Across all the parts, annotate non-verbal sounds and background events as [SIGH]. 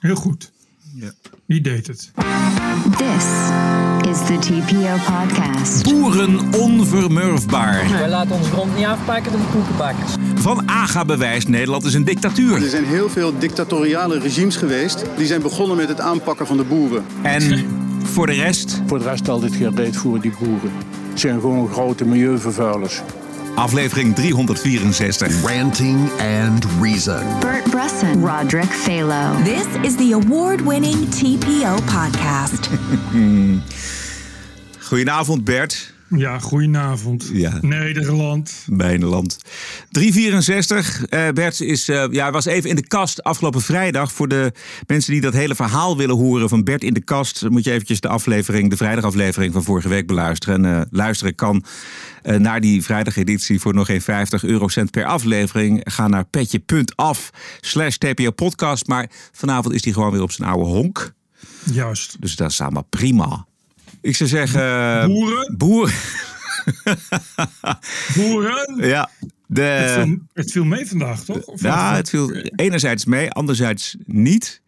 Heel goed. Ja. Wie deed het? This is the TPO podcast. Boeren onvermurfbaar. Wij laten onze grond niet afpakken door de koekenbakkers. Van AGA bewijst Nederland is een dictatuur. Er zijn heel veel dictatoriale regimes geweest. Die zijn begonnen met het aanpakken van de boeren. En voor de rest, Voor de rest altijd geen reet voor die boeren. Het zijn gewoon grote milieuvervuilers. Aflevering 364. Ranting and Reason. Bert Brusson, Roderick Phalo. This is the award winning TPO podcast. [LAUGHS] Goedenavond Bert. Ja, goedenavond. Ja. Nederland. Bijnenland. 364. Eh Bert is, eh, ja, was even in de kast afgelopen vrijdag. Voor de mensen die dat hele verhaal willen horen van Bert in de kast... moet je eventjes de aflevering, de vrijdagaflevering van vorige week beluisteren. En eh, luisteren kan eh, naar die vrijdageditie voor nog geen 50 eurocent per aflevering. Ga naar petje.af slash TPO podcast. Maar vanavond is hij gewoon weer op zijn oude honk. Juist. Dus dat is allemaal prima. Ik zou zeggen... Boeren. Boeren. [LAUGHS] Boeren. ja. De, Het viel, het viel mee vandaag, toch? Of Ja, het viel enerzijds mee, anderzijds niet.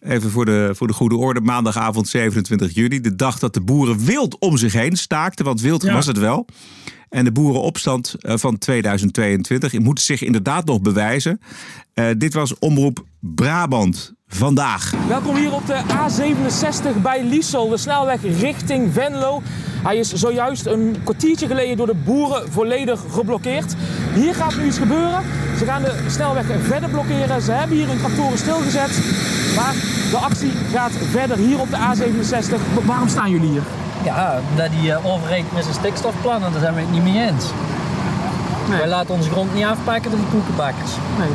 Even voor de, voor de goede orde. Maandagavond 27 juli. De dag dat de boeren wild om zich heen staakten. Want wild Ja. was het wel. En de boerenopstand eh, van 2022 moet zich inderdaad nog bewijzen. Eh, dit was Omroep Brabant vandaag. Welkom hier op de A67 bij Liesel, de snelweg richting Venlo. Hij is zojuist een kwartiertje geleden door de boeren volledig geblokkeerd. Hier gaat nu iets gebeuren. Ze gaan de snelweg verder blokkeren. Ze hebben hier hun tractoren stilgezet. Maar de actie gaat verder hier op de A67. Wa- Waarom staan jullie hier? Ja, dat die uh, overrekent met zijn stikstofplan en daar zijn we het niet mee eens. Wij laten onze grond niet afpakken door de koekenbakkers. Nee.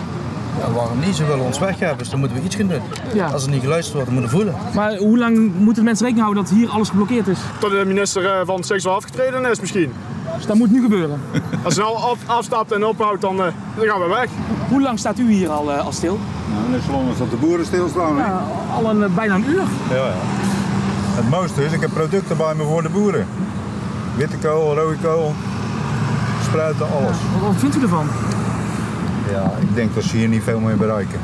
Ja, waarom niet? Ze willen ons weggeven, dus dan moeten we iets gaan doen. Ja. Als er niet geluisterd wordt, dan moeten we voelen. Maar hoe lang moeten mensen rekening houden dat hier alles geblokkeerd is? Tot de minister eh, van seksueel afgetreden is misschien. Dus dat moet nu gebeuren. [LAUGHS] Als hij nou af, afstapt en ophoudt, dan, eh, dan gaan we weg. Hoe lang staat u hier al, eh, al stil? Nou, net zo lang als dat de boeren stilstaan. Ja, al een, bijna een uur. Ja, ja. Het mooiste is, ik heb producten bij me voor de boeren. Witte kool, rode kool, spruiten, alles. Wat vindt u ervan? Ja, ik denk dat ze hier niet veel mee bereiken.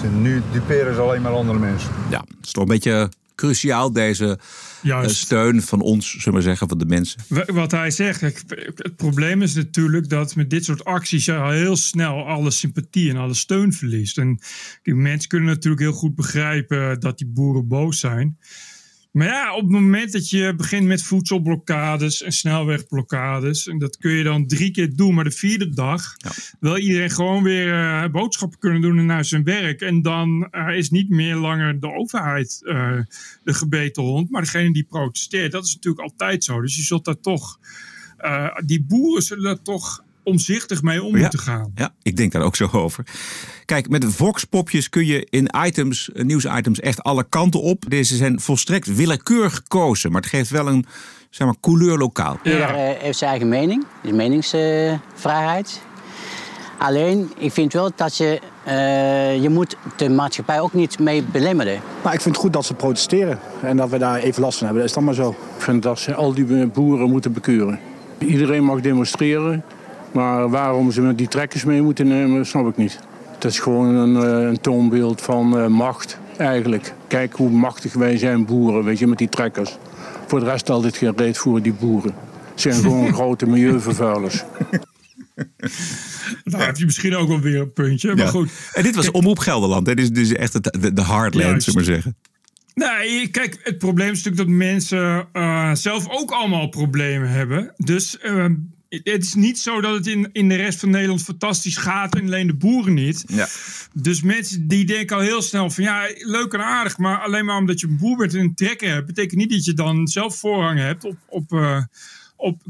Ze, nu duperen ze alleen maar andere mensen. Ja, het is toch een beetje cruciaal deze eh, Juist. steun van ons, zullen we maar zeggen, van de mensen. Wa- Wat hij zegt, het probleem is natuurlijk dat met dit soort acties je al heel snel alle sympathie en alle steun verliest. En die mensen kunnen natuurlijk heel goed begrijpen dat die boeren boos zijn. Maar ja, op het moment dat je begint met voedselblokkades en snelwegblokkades, en dat kun je dan drie keer doen, maar de vierde dag wil iedereen gewoon weer eh, boodschappen kunnen doen en naar zijn werk. En dan eh, is niet meer langer de overheid eh, de gebeten hond, maar degene die protesteert. Dat is natuurlijk altijd zo. Dus je zult daar toch, die boeren zullen daar toch omzichtig mee om Ja. moeten gaan. Ja, ik denk daar ook zo over. Kijk, met Vox-popjes kun je in items, eh, nieuwsitems echt alle kanten op. Deze zijn volstrekt willekeurig gekozen, maar het geeft wel een zeg maar, couleur lokaal. Ieder eh, heeft zijn eigen mening, dus meningsvrijheid. Alleen, ik vind wel dat je, eh, je moet de maatschappij ook niet mee belemmeren. Maar ik vind het goed dat ze protesteren. En dat we daar even last van hebben. Dat is dan maar zo. Ik vind dat ze al die boeren moeten bekeuren. Iedereen mag demonstreren. Maar waarom ze met die trekkers mee moeten nemen, snap ik niet. Het is gewoon een, eh, een toonbeeld van eh, macht, eigenlijk. Kijk hoe machtig wij zijn, boeren, weet je, met die trekkers. Voor de rest altijd geen reet voor die boeren. Het zijn gewoon [LAUGHS] grote milieuvervuilers. Daar heb je misschien ook wel weer een puntje. Maar Ja. goed. En dit was Omroep Gelderland. hè. Dit is dus echt het, de, de hardland, Juist. zullen we maar zeggen. Nee, kijk, het probleem is natuurlijk dat mensen eh, zelf ook allemaal problemen hebben. Dus eh, het is niet zo dat het in, in de rest van Nederland fantastisch gaat en alleen de boeren niet. Ja. Dus mensen die denken al heel snel van ja, leuk en aardig, maar alleen maar omdat je een boer bent en een trekker hebt, betekent niet dat je dan zelf voorrang hebt op, op, eh, op,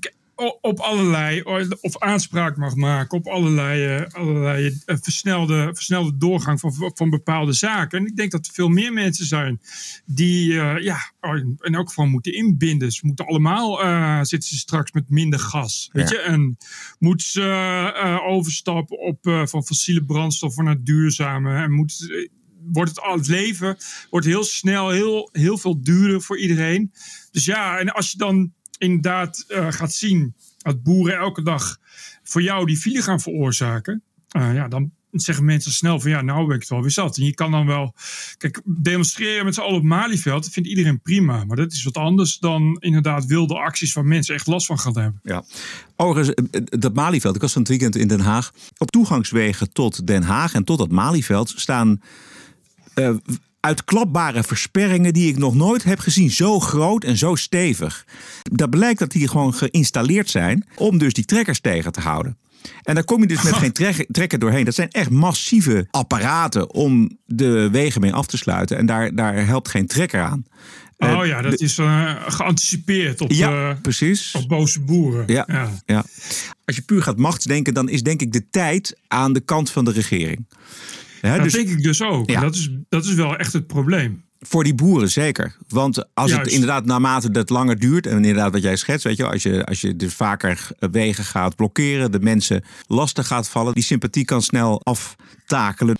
op allerlei, of aanspraak mag maken op allerlei, eh, allerlei eh, versnelde, versnelde doorgang van, van bepaalde zaken. En ik denk dat er veel meer mensen zijn die eh, ja, in elk geval moeten inbinden. Ze moeten allemaal, zitten ze straks met minder gas. Weet Ja. je? En moeten ze overstappen op, van fossiele brandstoffen naar duurzame. En moeten ze- wordt het, al het leven wordt heel snel heel, heel veel duurder voor iedereen. Dus ja, en als je dan inderdaad eh, gaat zien dat boeren elke dag voor jou die file gaan veroorzaken. eh, ja, dan zeggen mensen snel van ja, nou ben ik het wel weer zat. En je kan dan wel, kijk, demonstreren met z'n allen op Malieveld, dat vindt iedereen prima. Maar dat is wat anders dan inderdaad wilde acties waar mensen echt last van gaan hebben. Ja. Overigens, eh, dat Malieveld, ik was van het weekend in Den Haag. Op toegangswegen tot Den Haag en tot dat Malieveld staan uitklapbare versperringen die ik nog nooit heb gezien. Zo groot en zo stevig. Dat blijkt dat die gewoon geïnstalleerd zijn om dus die trekkers tegen te houden. En daar kom je dus met [LAUGHS] geen trekker doorheen. Dat zijn echt massieve apparaten om de wegen mee af te sluiten. En daar, daar helpt geen trekker aan. Oh ja, dat is uh, geanticipeerd op, ja, precies. op boze boeren. Ja, ja. ja. Als je puur gaat machtsdenken, dan is denk ik de tijd aan de kant van de regering. Ja, dat dus, denk ik dus ook. Ja. Dat, is, dat is wel echt het probleem. Voor die boeren zeker. Want als het inderdaad naarmate dat langer duurt, en inderdaad wat jij schetst, weet je, als je, als je dus vaker wegen gaat blokkeren, de mensen lastig gaat vallen, die sympathie kan snel aftakelen.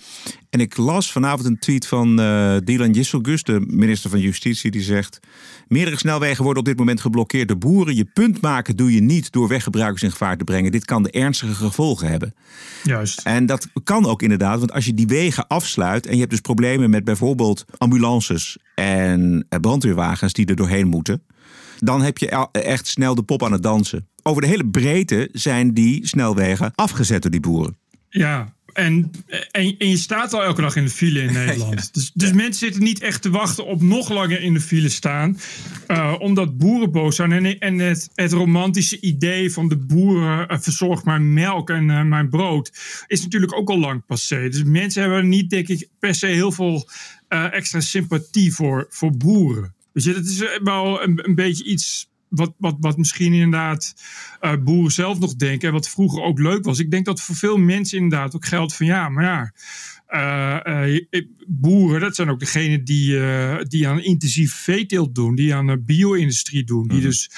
En ik las vanavond een tweet van uh, Dylan Gisselgus, de minister van Justitie, die zegt: Meerdere snelwegen worden op dit moment geblokkeerd door boeren. Je punt maken doe je niet door weggebruikers in gevaar te brengen. Dit kan de ernstige gevolgen hebben. Juist. En dat kan ook inderdaad, want als je die wegen afsluit en je hebt dus problemen met bijvoorbeeld ambulances en eh, brandweerwagens die er doorheen moeten, dan heb je echt snel de pop aan het dansen. Over de hele breedte zijn die snelwegen afgezet door die boeren. Ja, en, en, en, je staat al elke dag in de file in [LAUGHS] Nederland. Dus, dus mensen zitten niet echt te wachten op nog langer in de file staan. Uh, omdat boeren boos zijn. En, en het, het, romantische idee van de boeren uh, verzorgt mijn melk en uh, mijn brood. Is natuurlijk ook al lang passé. Dus mensen hebben niet, denk ik, per se heel veel extra sympathie voor, voor boeren. Dus dat is wel een, een beetje iets wat, wat, wat misschien inderdaad uh, boeren zelf nog denken. En wat vroeger ook leuk was. Ik denk dat voor veel mensen inderdaad ook geldt van ja, maar ja. Uh, uh, boeren, dat zijn ook degenen die, die aan intensief veeteelt doen, die aan bio-industrie doen, die mhm. dus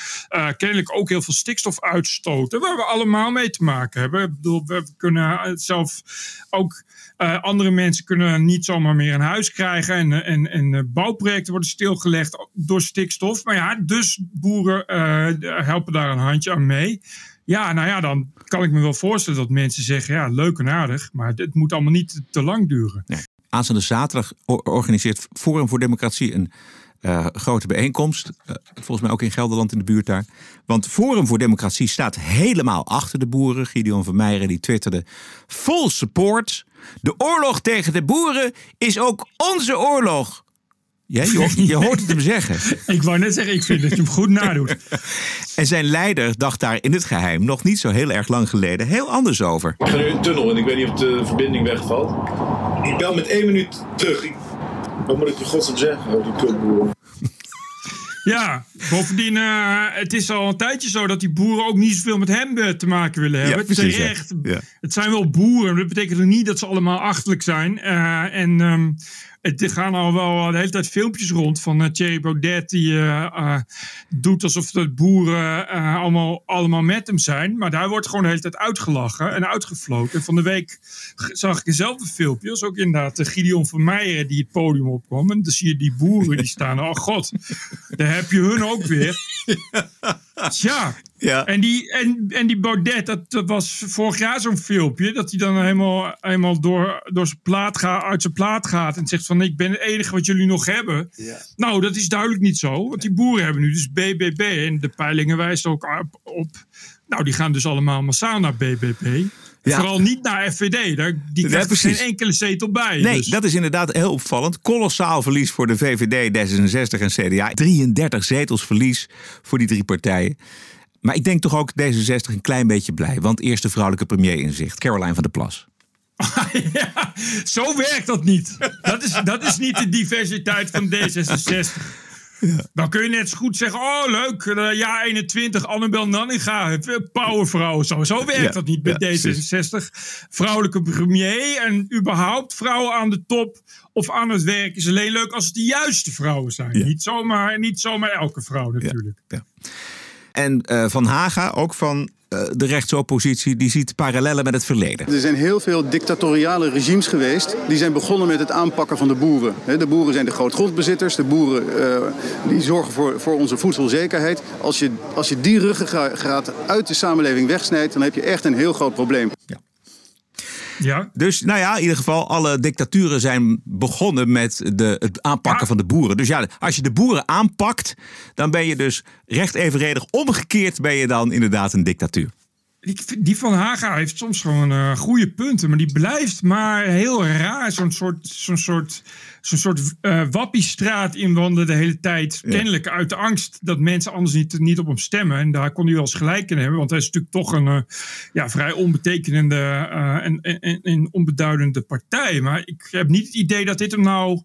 kennelijk ook heel veel stikstof uitstoten, waar we allemaal mee te maken hebben. Ik bedoel, we kunnen zelf ook uh, andere mensen kunnen niet zomaar meer een huis krijgen. En, en, en bouwprojecten worden stilgelegd door stikstof. Maar ja, dus boeren uh, helpen daar een handje aan mee. Ja, nou ja, dan kan ik me wel voorstellen dat mensen zeggen: ja, leuk en aardig. Maar het moet allemaal niet te lang duren. Nee. Aanstaande zaterdag organiseert Forum voor Democratie een uh, grote bijeenkomst. Uh, volgens mij ook in Gelderland in de buurt daar. Want Forum voor Democratie staat helemaal achter de boeren. Gideon van Meijeren die twitterde vol support. De oorlog tegen de boeren is ook onze oorlog. Ja, je, [LAUGHS] je hoort het hem zeggen. [LAUGHS] ik wou net zeggen, ik vind dat je hem goed nadoet. [LAUGHS] en zijn leider dacht daar in het geheim nog niet zo heel erg lang geleden heel anders over. Ik ga nu in een tunnel en ik weet niet of de verbinding wegvalt. Ik bel met één minuut terug. Wat moet ik je godsnaam zeggen die kutboeren? Ja, bovendien, uh, het is al een tijdje zo dat die boeren ook niet zoveel met hem eh, te maken willen hebben. Ja, precies, het, ja. het zijn wel boeren, dat betekent niet dat ze allemaal achterlijk zijn. Uh, en um, er gaan al wel de hele tijd filmpjes rond van uh, Thierry Baudet. Die doet alsof de boeren allemaal, allemaal met hem zijn. Maar daar wordt gewoon de hele tijd uitgelachen en uitgefloten. En van de week zag ik dezelfde filmpjes. Ook inderdaad Gideon van Meijeren die het podium opkwam. En dan zie je die boeren die [LAUGHS] staan. Oh god, daar heb je hun ook weer. [LAUGHS] Ja. ja. En, die, en, en die Baudet, dat, dat was vorig jaar zo'n filmpje. Dat hij dan helemaal, helemaal door, door zijn plaat gaat, uit zijn plaat gaat. En zegt van ik ben het enige wat jullie nog hebben. Ja. Nou, dat is duidelijk niet zo. Want die boeren hebben nu dus BBB. En de peilingen wijzen ook op. op nou, die gaan dus allemaal massaal naar BBB. Ja. Vooral niet naar FVD. Daar, die krijgt geen enkele zetel bij. Nee, dus. dat is inderdaad heel opvallend. Kolossaal verlies voor de VVD, D66 en CDA. 33 zetels verlies voor die drie partijen. Maar ik denk toch ook D66 een klein beetje blij. Want eerste vrouwelijke premier in zicht. Caroline van der Plas. [LAUGHS] ja, zo werkt dat niet. Dat is, dat is niet de diversiteit van D66. Ja. Dan kun je net zo goed zeggen: Oh, leuk, uh, jaar 21, Annabel Nanninga, powervrouw. Zo, zo werkt dat niet bij D66. Vrouwelijke premier en überhaupt vrouwen aan de top of aan het werk is alleen leuk als het de juiste vrouwen zijn. Niet, zomaar, niet zomaar elke vrouw natuurlijk. En uh, Van Haga, ook van de rechtsoppositie, die ziet parallellen met het verleden. Er zijn heel veel dictatoriale regimes geweest. Die zijn begonnen met het aanpakken van de boeren. De boeren zijn de grootgrondbezitters. De boeren uh, die zorgen voor, voor onze voedselzekerheid. Als je, als je die ruggengraat uit de samenleving wegsnijdt... dan heb je echt een heel groot probleem. Ja. Ja. Dus nou ja, in ieder geval, alle dictaturen zijn begonnen met de, het aanpakken van de boeren. Dus ja, als je de boeren aanpakt, dan ben je dus recht evenredig. Omgekeerd ben je dan inderdaad een dictatuur. Die, die van Haga heeft soms gewoon eh, goede punten, maar die blijft maar heel raar. Zo'n soort, zo'n soort, zo'n soort eh wappiestraat inwandelen de hele tijd. Kennelijk uit de angst dat mensen anders niet, niet op hem stemmen. En daar kon hij wel eens gelijk in hebben, want hij is natuurlijk toch een eh, ja, vrij onbetekenende en, en, en- en onbeduidende partij. Maar ik heb niet het idee dat dit hem nou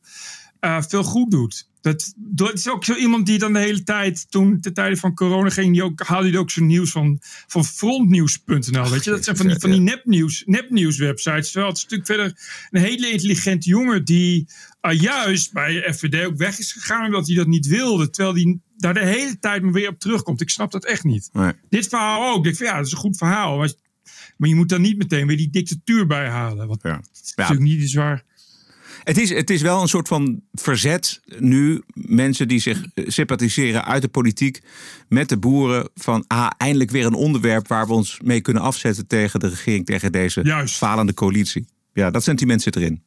veel goed doet. Dat, dat is ook zo iemand die dan de hele tijd, toen de tijden van corona ging, die ook, haalde hij ook zijn nieuws van, van frontnieuws.nl. Weet je, dat zijn van die, van die nepnieuws, nepnieuws websites. Terwijl het is natuurlijk verder een hele intelligente jongen die eh, juist bij FVD ook weg is gegaan omdat hij dat niet wilde. Terwijl hij daar de hele tijd maar weer op terugkomt. Ik snap dat echt niet. Nee. Dit verhaal ook. Ik van ja, dat is een goed verhaal. Maar, maar je moet dan niet meteen weer die dictatuur bijhalen. Het is natuurlijk niet iets waar... Het is, het is wel een soort van verzet nu. Mensen die zich eh, sympathiseren uit de politiek met de boeren. Van ah, eindelijk weer een onderwerp waar we ons mee kunnen afzetten tegen de regering, tegen deze falende coalitie. Ja, dat sentiment zit erin.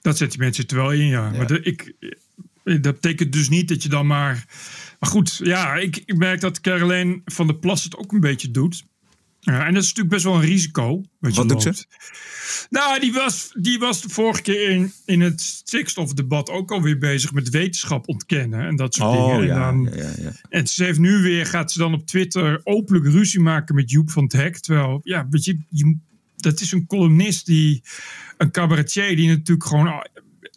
Dat sentiment zit er wel in, ja. Maar de, ik, eh, dat betekent dus niet dat je dan maar... Maar goed, ja, ik, ik merk dat Caroline van der Plas het ook een beetje doet. Ja, en dat is natuurlijk best wel een risico. Wat, Wat doet ze? Nou, die was, die was de vorige keer in, in het stikstofdebat ook alweer bezig met wetenschap ontkennen en dat soort Oh, dingen. ja, en, dan, ja, ja, ja. en ze heeft nu weer, gaat ze dan op Twitter openlijk ruzie maken met Joep van het Hek. Terwijl, ja, weet je, je- dat is een columnist die, een cabaretier die natuurlijk gewoon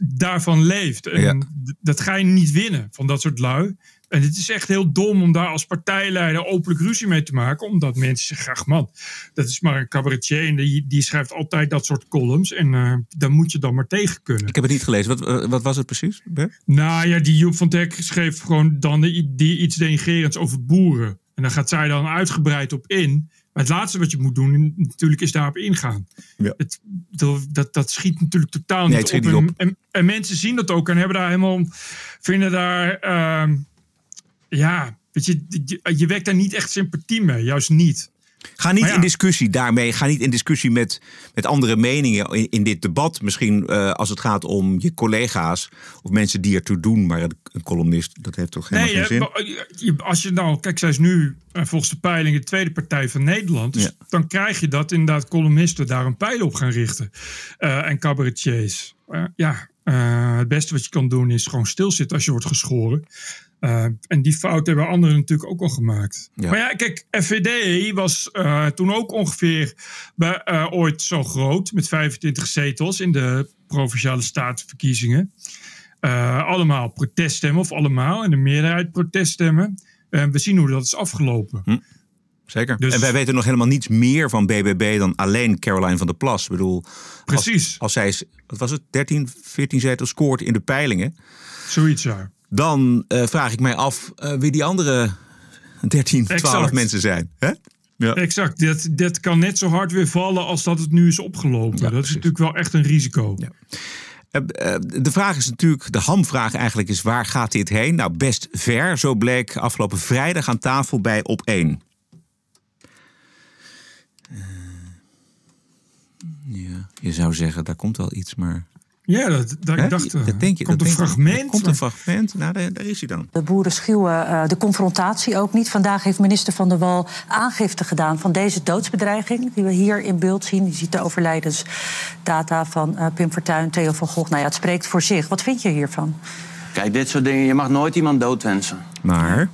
daarvan leeft. En dat ga je niet winnen van dat soort lui. En het is echt heel dom om daar als partijleider openlijk ruzie mee te maken. Omdat mensen zeggen, ach man, dat is maar een cabaretier. En die, die schrijft altijd dat soort columns. En eh daar moet je dan maar tegen kunnen. Ik heb het niet gelezen. Wat, eh, wat was het precies? Bert? Nou ja, die Joep van Dek schreef gewoon dan die, die iets denigerends over boeren. En daar gaat zij dan uitgebreid op in. Maar het laatste wat je moet doen, natuurlijk, is daarop ingaan. Ja. Het, dat, dat schiet natuurlijk totaal Nee, niet, op. niet En, en, en mensen zien dat ook en hebben daar helemaal, vinden daar, ehm, ja, weet je, je, je wekt daar niet echt sympathie mee, juist niet. Ga niet ja. in discussie daarmee. Ga niet in discussie met, met andere meningen in, in dit debat. Misschien eh, als het gaat om je collega's of mensen die ertoe doen. Maar een, een columnist, dat heeft toch helemaal Nee, geen hè, zin? eh, als je nou, kijk, zij is nu eh, volgens de peiling de tweede partij van Nederland. Dus Ja. dan krijg je dat inderdaad columnisten daar een pijl op gaan richten. Eh, en cabaretiers. Eh, ja, eh, het beste wat je kan doen is gewoon stilzitten als je wordt geschoren. Eh, en die fout hebben anderen natuurlijk ook al gemaakt. Ja. Maar ja, kijk, FVD was eh, toen ook ongeveer bij, eh, ooit zo groot. Met 25 zetels in de provinciale statenverkiezingen. Allemaal proteststemmen, of allemaal, en de meerderheid proteststemmen. We zien hoe dat is afgelopen. Zeker. Dus- en wij weten nog helemaal niets meer van BBB dan alleen Caroline van der Plas. Ik bedoel, Precies. Als, als zij, wat was het, 13, 14 zetels scoort in de peilingen. Zoiets, ja. Dan eh, vraag ik mij af eh, wie die andere 13, 12 Exact. mensen zijn. Hè? Ja. Exact. Dat, dat kan net zo hard weer vallen als dat het nu is opgelopen. dat is natuurlijk wel echt een risico. Eh, eh, de vraag is natuurlijk, de hamvraag eigenlijk is, waar gaat dit heen? Nou, best ver. Zo bleek afgelopen vrijdag aan tafel bij Op 1. ja, je zou zeggen, daar komt wel iets, maar... Ja, dat, dat ik dacht, eh, dat denk je. komt dat een je. fragment. Komt een fragment. Nou, daar, daar is hij dan. De boeren schuwen eh, de confrontatie ook niet. Vandaag heeft minister Van der Wal aangifte gedaan van deze doodsbedreiging... die we hier in beeld zien. Je ziet de overlijdensdata van eh, Pim Fortuyn, Theo van Gogh. Nou ja, het spreekt voor zich. Wat vind je hiervan? Kijk, dit soort dingen, je mag nooit iemand doodwensen. Maar?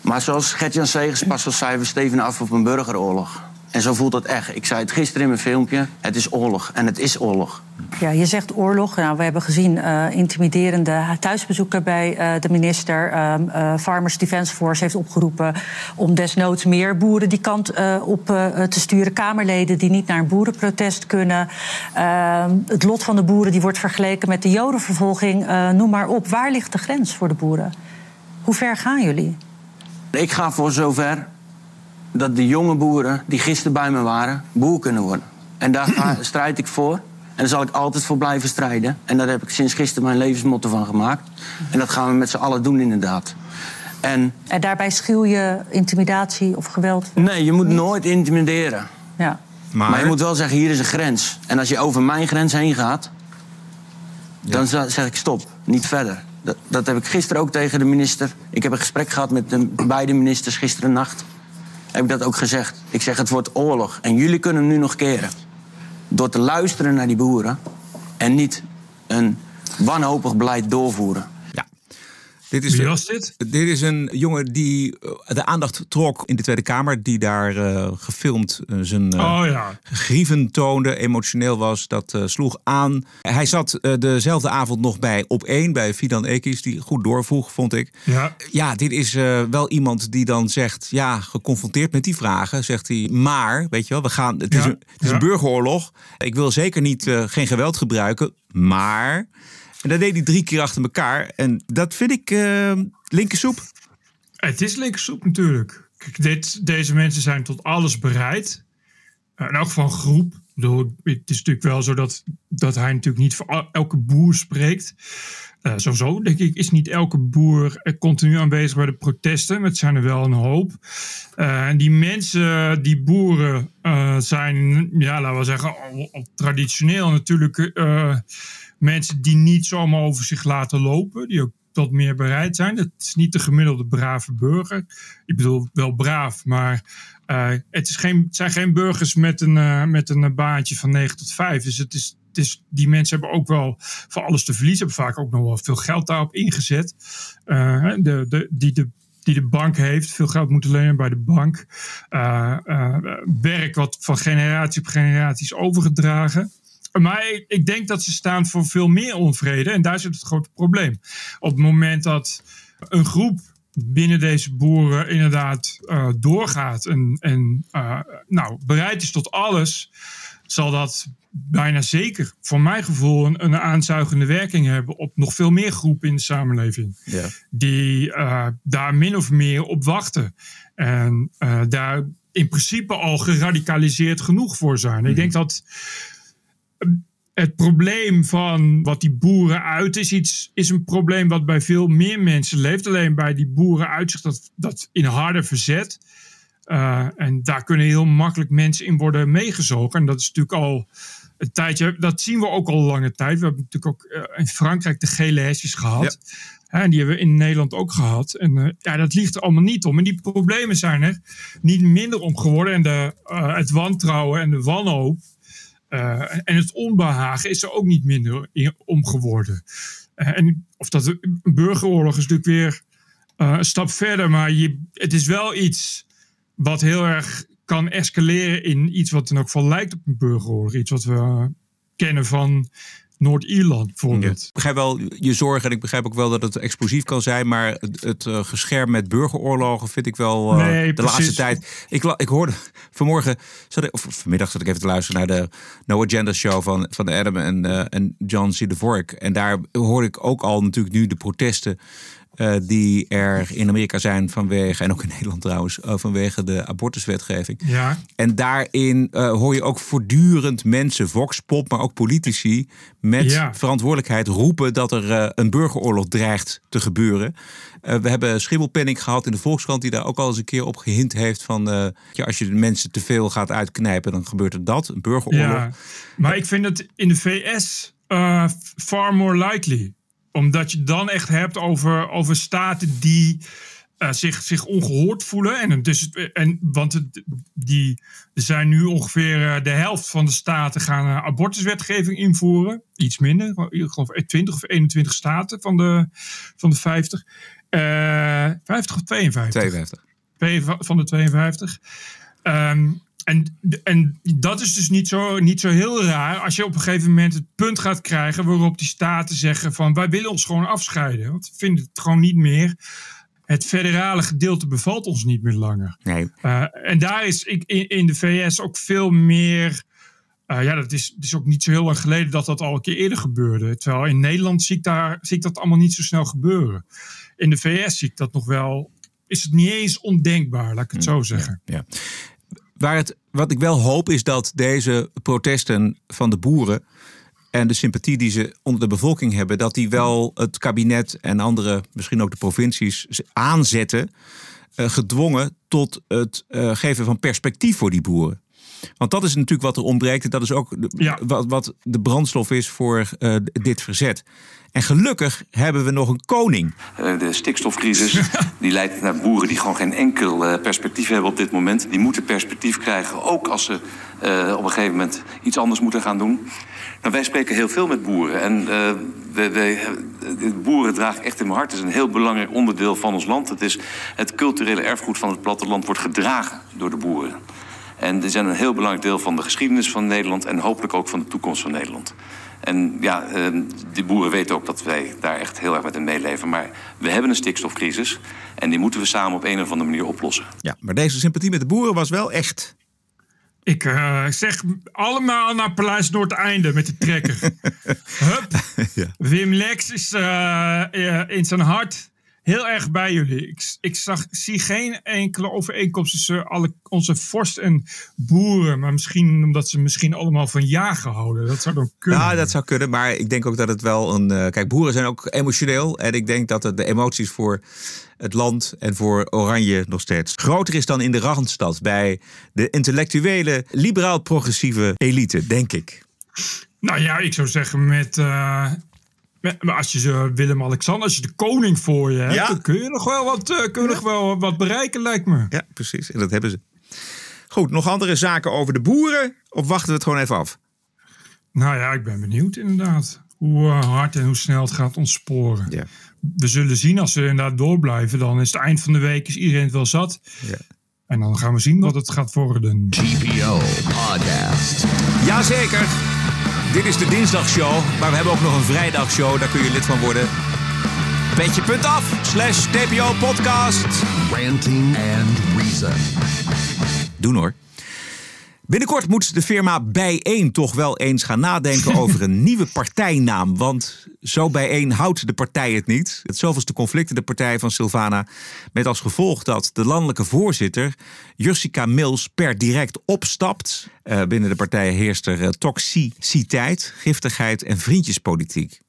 Maar zoals Gert-Jan Segers pas al zei, we steven af op een burgeroorlog. En zo voelt dat echt. Ik zei het gisteren in mijn filmpje, het is oorlog. En het is oorlog. Ja, je zegt oorlog. Nou, we hebben gezien eh, intimiderende thuisbezoeken bij eh, de minister. Ehm, eh, Farmers Defence Force heeft opgeroepen om desnoods meer boeren die kant op te sturen. Kamerleden die niet naar een boerenprotest kunnen. Ehm, het lot van de boeren die wordt vergeleken met de jodenvervolging. Noem maar op. Waar ligt de grens voor de boeren? Hoe ver gaan jullie? Ik ga voor zover dat de jonge boeren die gisteren bij me waren, boer kunnen worden. En daar ga- [CLEARS THROAT] strijd ik voor. En daar zal ik altijd voor blijven strijden. En daar heb ik sinds gisteren mijn levensmotto van gemaakt. En dat gaan we met z'n allen doen, inderdaad. En En daarbij schuw je intimidatie of geweld? nee, je moet nooit intimideren. Ja. Maar... je moet wel zeggen, hier is een grens. En als je over mijn grens heen gaat, dan zeg ik stop, niet verder. Dat, dat heb ik gisteren ook tegen de minister. Ik heb een gesprek gehad met de beide ministers gisteren nacht. Heb ik dat ook gezegd. Ik zeg, het wordt oorlog. En jullie kunnen nu nog keren. Door te luisteren naar die boeren. En niet een wanhopig beleid doorvoeren. Dit is, Wie was dit? Dit is een jongen die eh, de aandacht trok in de Tweede Kamer. Die daar eh, gefilmd eh, zijn Oh ja. grieven toonde, emotioneel was. Dat sloeg aan. Hij zat dezelfde avond nog bij op één bij Fidan Ekis. Die goed doorvroeg, vond ik. Ja. Ja, dit is wel iemand die dan zegt... Ja, geconfronteerd met die vragen, zegt hij... Maar, weet je wel, we gaan, het is, een, het is ja. een burgeroorlog. Ik wil zeker niet, geen geweld gebruiken. Maar... En dat deed hij drie keer achter elkaar. En dat vind ik uh, linkersoep. Het is linkersoep natuurlijk. Dit, deze mensen zijn tot alles bereid. Uh, in elk geval groep. Het is natuurlijk wel zo dat, dat hij natuurlijk niet voor el- elke boer spreekt. Uh, sowieso, denk ik, is niet elke boer eh, continu aanwezig bij de protesten. Maar het zijn er wel een hoop. Uh, en die mensen, die boeren, zijn, ja, laten we zeggen, traditioneel natuurlijk mensen die niet zomaar over zich laten lopen. Die ook tot meer bereid zijn. Het is niet de gemiddelde brave burger. Ik bedoel, wel braaf, maar het, is geen, zijn geen burgers met een, met een baantje van 9 tot 5. Dus het is, is, die mensen hebben ook wel voor alles te verliezen. Hebben vaak ook nog wel veel geld daarop ingezet. Uh, de, de, die de die de bank heeft, veel geld moeten lenen bij de bank. Uh, uh, werk wat van generatie op generatie is overgedragen. Maar ik, ik, denk dat ze staan voor veel meer onvrede. En daar zit het grote probleem. Op het moment dat een groep binnen deze boeren inderdaad doorgaat en, en nou, bereid is tot alles, zal dat bijna zeker, voor mijn gevoel, een, een aanzuigende werking hebben op nog veel meer groepen in de samenleving. Ja. Die uh, daar min of meer op wachten. En uh, daar in principe al geradicaliseerd genoeg voor zijn. Mm. Ik denk dat het probleem van wat die boeren uit is, iets, is een probleem wat bij veel meer mensen leeft. Alleen bij die boeren uitzicht dat, dat in harde verzet. Uh, en daar kunnen heel makkelijk mensen in worden meegezogen. En dat is natuurlijk al een tijdje, dat zien we ook al lange tijd. We hebben natuurlijk ook uh, in Frankrijk de gele hesjes gehad. Ja. En die hebben we in Nederland ook gehad. En uh, ja, dat ligt er allemaal niet om. En die problemen zijn er niet minder om geworden. En de, het wantrouwen en de wanhoop en het onbehagen is er ook niet minder om geworden. en of dat een burgeroorlog is natuurlijk weer een stap verder. Maar je, het is wel iets wat heel erg kan escaleren in iets wat dan ook van lijkt op een burgeroorlog. Iets wat we kennen van Noord-Ierland bijvoorbeeld. Ik begrijp wel je zorgen en ik begrijp ook wel dat het explosief kan zijn. Maar het, het uh, gescherm met burgeroorlogen vind ik wel uh, nee, de precies. laatste tijd. Ik, ik hoorde [LAUGHS] vanmorgen, zat ik, of vanmiddag zat ik even te luisteren naar de No Agenda show van, van Adam en, uh, en John C. de Vork. En daar hoorde ik ook al natuurlijk nu de protesten. Uh, die er in Amerika zijn vanwege, en ook in Nederland trouwens, uh, vanwege de abortuswetgeving. Ja. En daarin uh, hoor je ook voortdurend mensen, voxpop, maar ook politici, met Ja. verantwoordelijkheid roepen dat er een burgeroorlog dreigt te gebeuren. we hebben Schibbelpenning gehad in de Volkskrant, die daar ook al eens een keer op gehint heeft van, ja, als je de mensen te veel gaat uitknijpen, dan gebeurt er dat, een burgeroorlog. Ja. Maar ik vind het in de VS far more likely omdat je dan echt hebt over, over staten die uh, zich, zich ongehoord voelen. En, dus, en, want het, die, zijn nu ongeveer uh, de helft van de staten gaan uh, abortuswetgeving invoeren. Iets minder, ik geloof 20 of 21 staten van de, van de 50. 50 of 52? 52. Van de 52. Um, en, en dat is dus niet zo, niet zo heel raar als je op een gegeven moment het punt gaat krijgen waarop die staten zeggen van wij willen ons gewoon afscheiden. Want we vinden het gewoon niet meer. Het federale gedeelte bevalt ons niet meer langer. Nee. Uh, en daar is ik, in, in, de VS ook veel meer. Uh, ja, dat is, is ook niet zo heel lang geleden dat dat al een keer eerder gebeurde. Terwijl in Nederland zie ik, daar, zie ik dat allemaal niet zo snel gebeuren. In de VS zie ik dat nog wel. Is het niet eens ondenkbaar, laat ik het zo zeggen. Ja. ja. Waar het, wat ik wel hoop is dat deze protesten van de boeren en de sympathie die ze onder de bevolking hebben, dat die wel het kabinet en andere, misschien ook de provincies, aanzetten, uh, gedwongen tot het uh, geven van perspectief voor die boeren. Want dat is natuurlijk wat er ontbreekt. En dat is ook de- wat, wat de brandstof is voor eh, dit verzet. En gelukkig hebben we nog een koning. Eh, De stikstofcrisis [LAUGHS] die leidt naar boeren die gewoon geen enkel eh, perspectief hebben op dit moment. Die moeten perspectief krijgen, ook als ze eh, op een gegeven moment iets anders moeten gaan doen. Nou, wij spreken heel veel met boeren. En eh, we, we, de boeren dragen echt in mijn hart. Het is een heel belangrijk onderdeel van ons land. Het, is het culturele erfgoed van het platteland wordt gedragen door de boeren. En die zijn een heel belangrijk deel van de geschiedenis van Nederland... en hopelijk ook van de toekomst van Nederland. En ja, eh, die boeren weten ook dat wij daar echt heel erg met hen meeleven. Maar we hebben een stikstofcrisis en die moeten we samen op een of andere manier oplossen. Ja, maar deze sympathie met de boeren was wel echt. Ik eh, zeg allemaal naar Paleis Noordeinde met de trekker. [LAUGHS] Hup. Wim Lex is eh, in zijn hart heel erg bij jullie. Ik, ik zag, zie geen enkele overeenkomst tussen alle, onze vorst en boeren. Maar misschien omdat ze misschien allemaal van jagen houden. Dat zou dan kunnen. Ja, dat zou kunnen. Maar ik denk ook dat het wel een. eh, kijk, boeren zijn ook emotioneel. En ik denk dat het de emoties voor het land en voor Oranje nog steeds groter is dan in de Randstad. Bij de intellectuele, liberaal-progressieve elite, denk ik. Nou ja, ik zou zeggen met... eh, met- maar als je ze Willem-Alexander, als je de koning voor je hebt, Ja. dan kun je nog wel wat, eh, kun je nog wel wat bereiken, lijkt me. Ja, precies. En dat hebben ze. Goed, nog andere zaken over de boeren? Of wachten we het gewoon even af? Nou ja, ik ben benieuwd inderdaad. Hoe eh, hard en hoe snel het gaat ontsporen. Ja. We zullen zien als ze inderdaad doorblijven. Dan is het eind van de week is iedereen het wel zat. Ja. En dan gaan we zien wat het gaat worden. TPO Podcast. Jazeker. Dit is de dinsdagshow. Maar we hebben ook nog een vrijdagshow. Daar kun je lid van worden. Petje.af slash TPO podcast. Ranting and Reason. Doen hoor. Binnenkort moet de firma Bijeen toch wel eens gaan nadenken [LAUGHS] over een nieuwe partijnaam. Want zo bijeen houdt de partij het niet. Het zoveelste conflict in de partij van Silvana. Met als gevolg dat de landelijke voorzitter Jussica Mills per direct opstapt. Eh, binnen de partij heerst er eh, toxiciteit, giftigheid en vriendjespolitiek.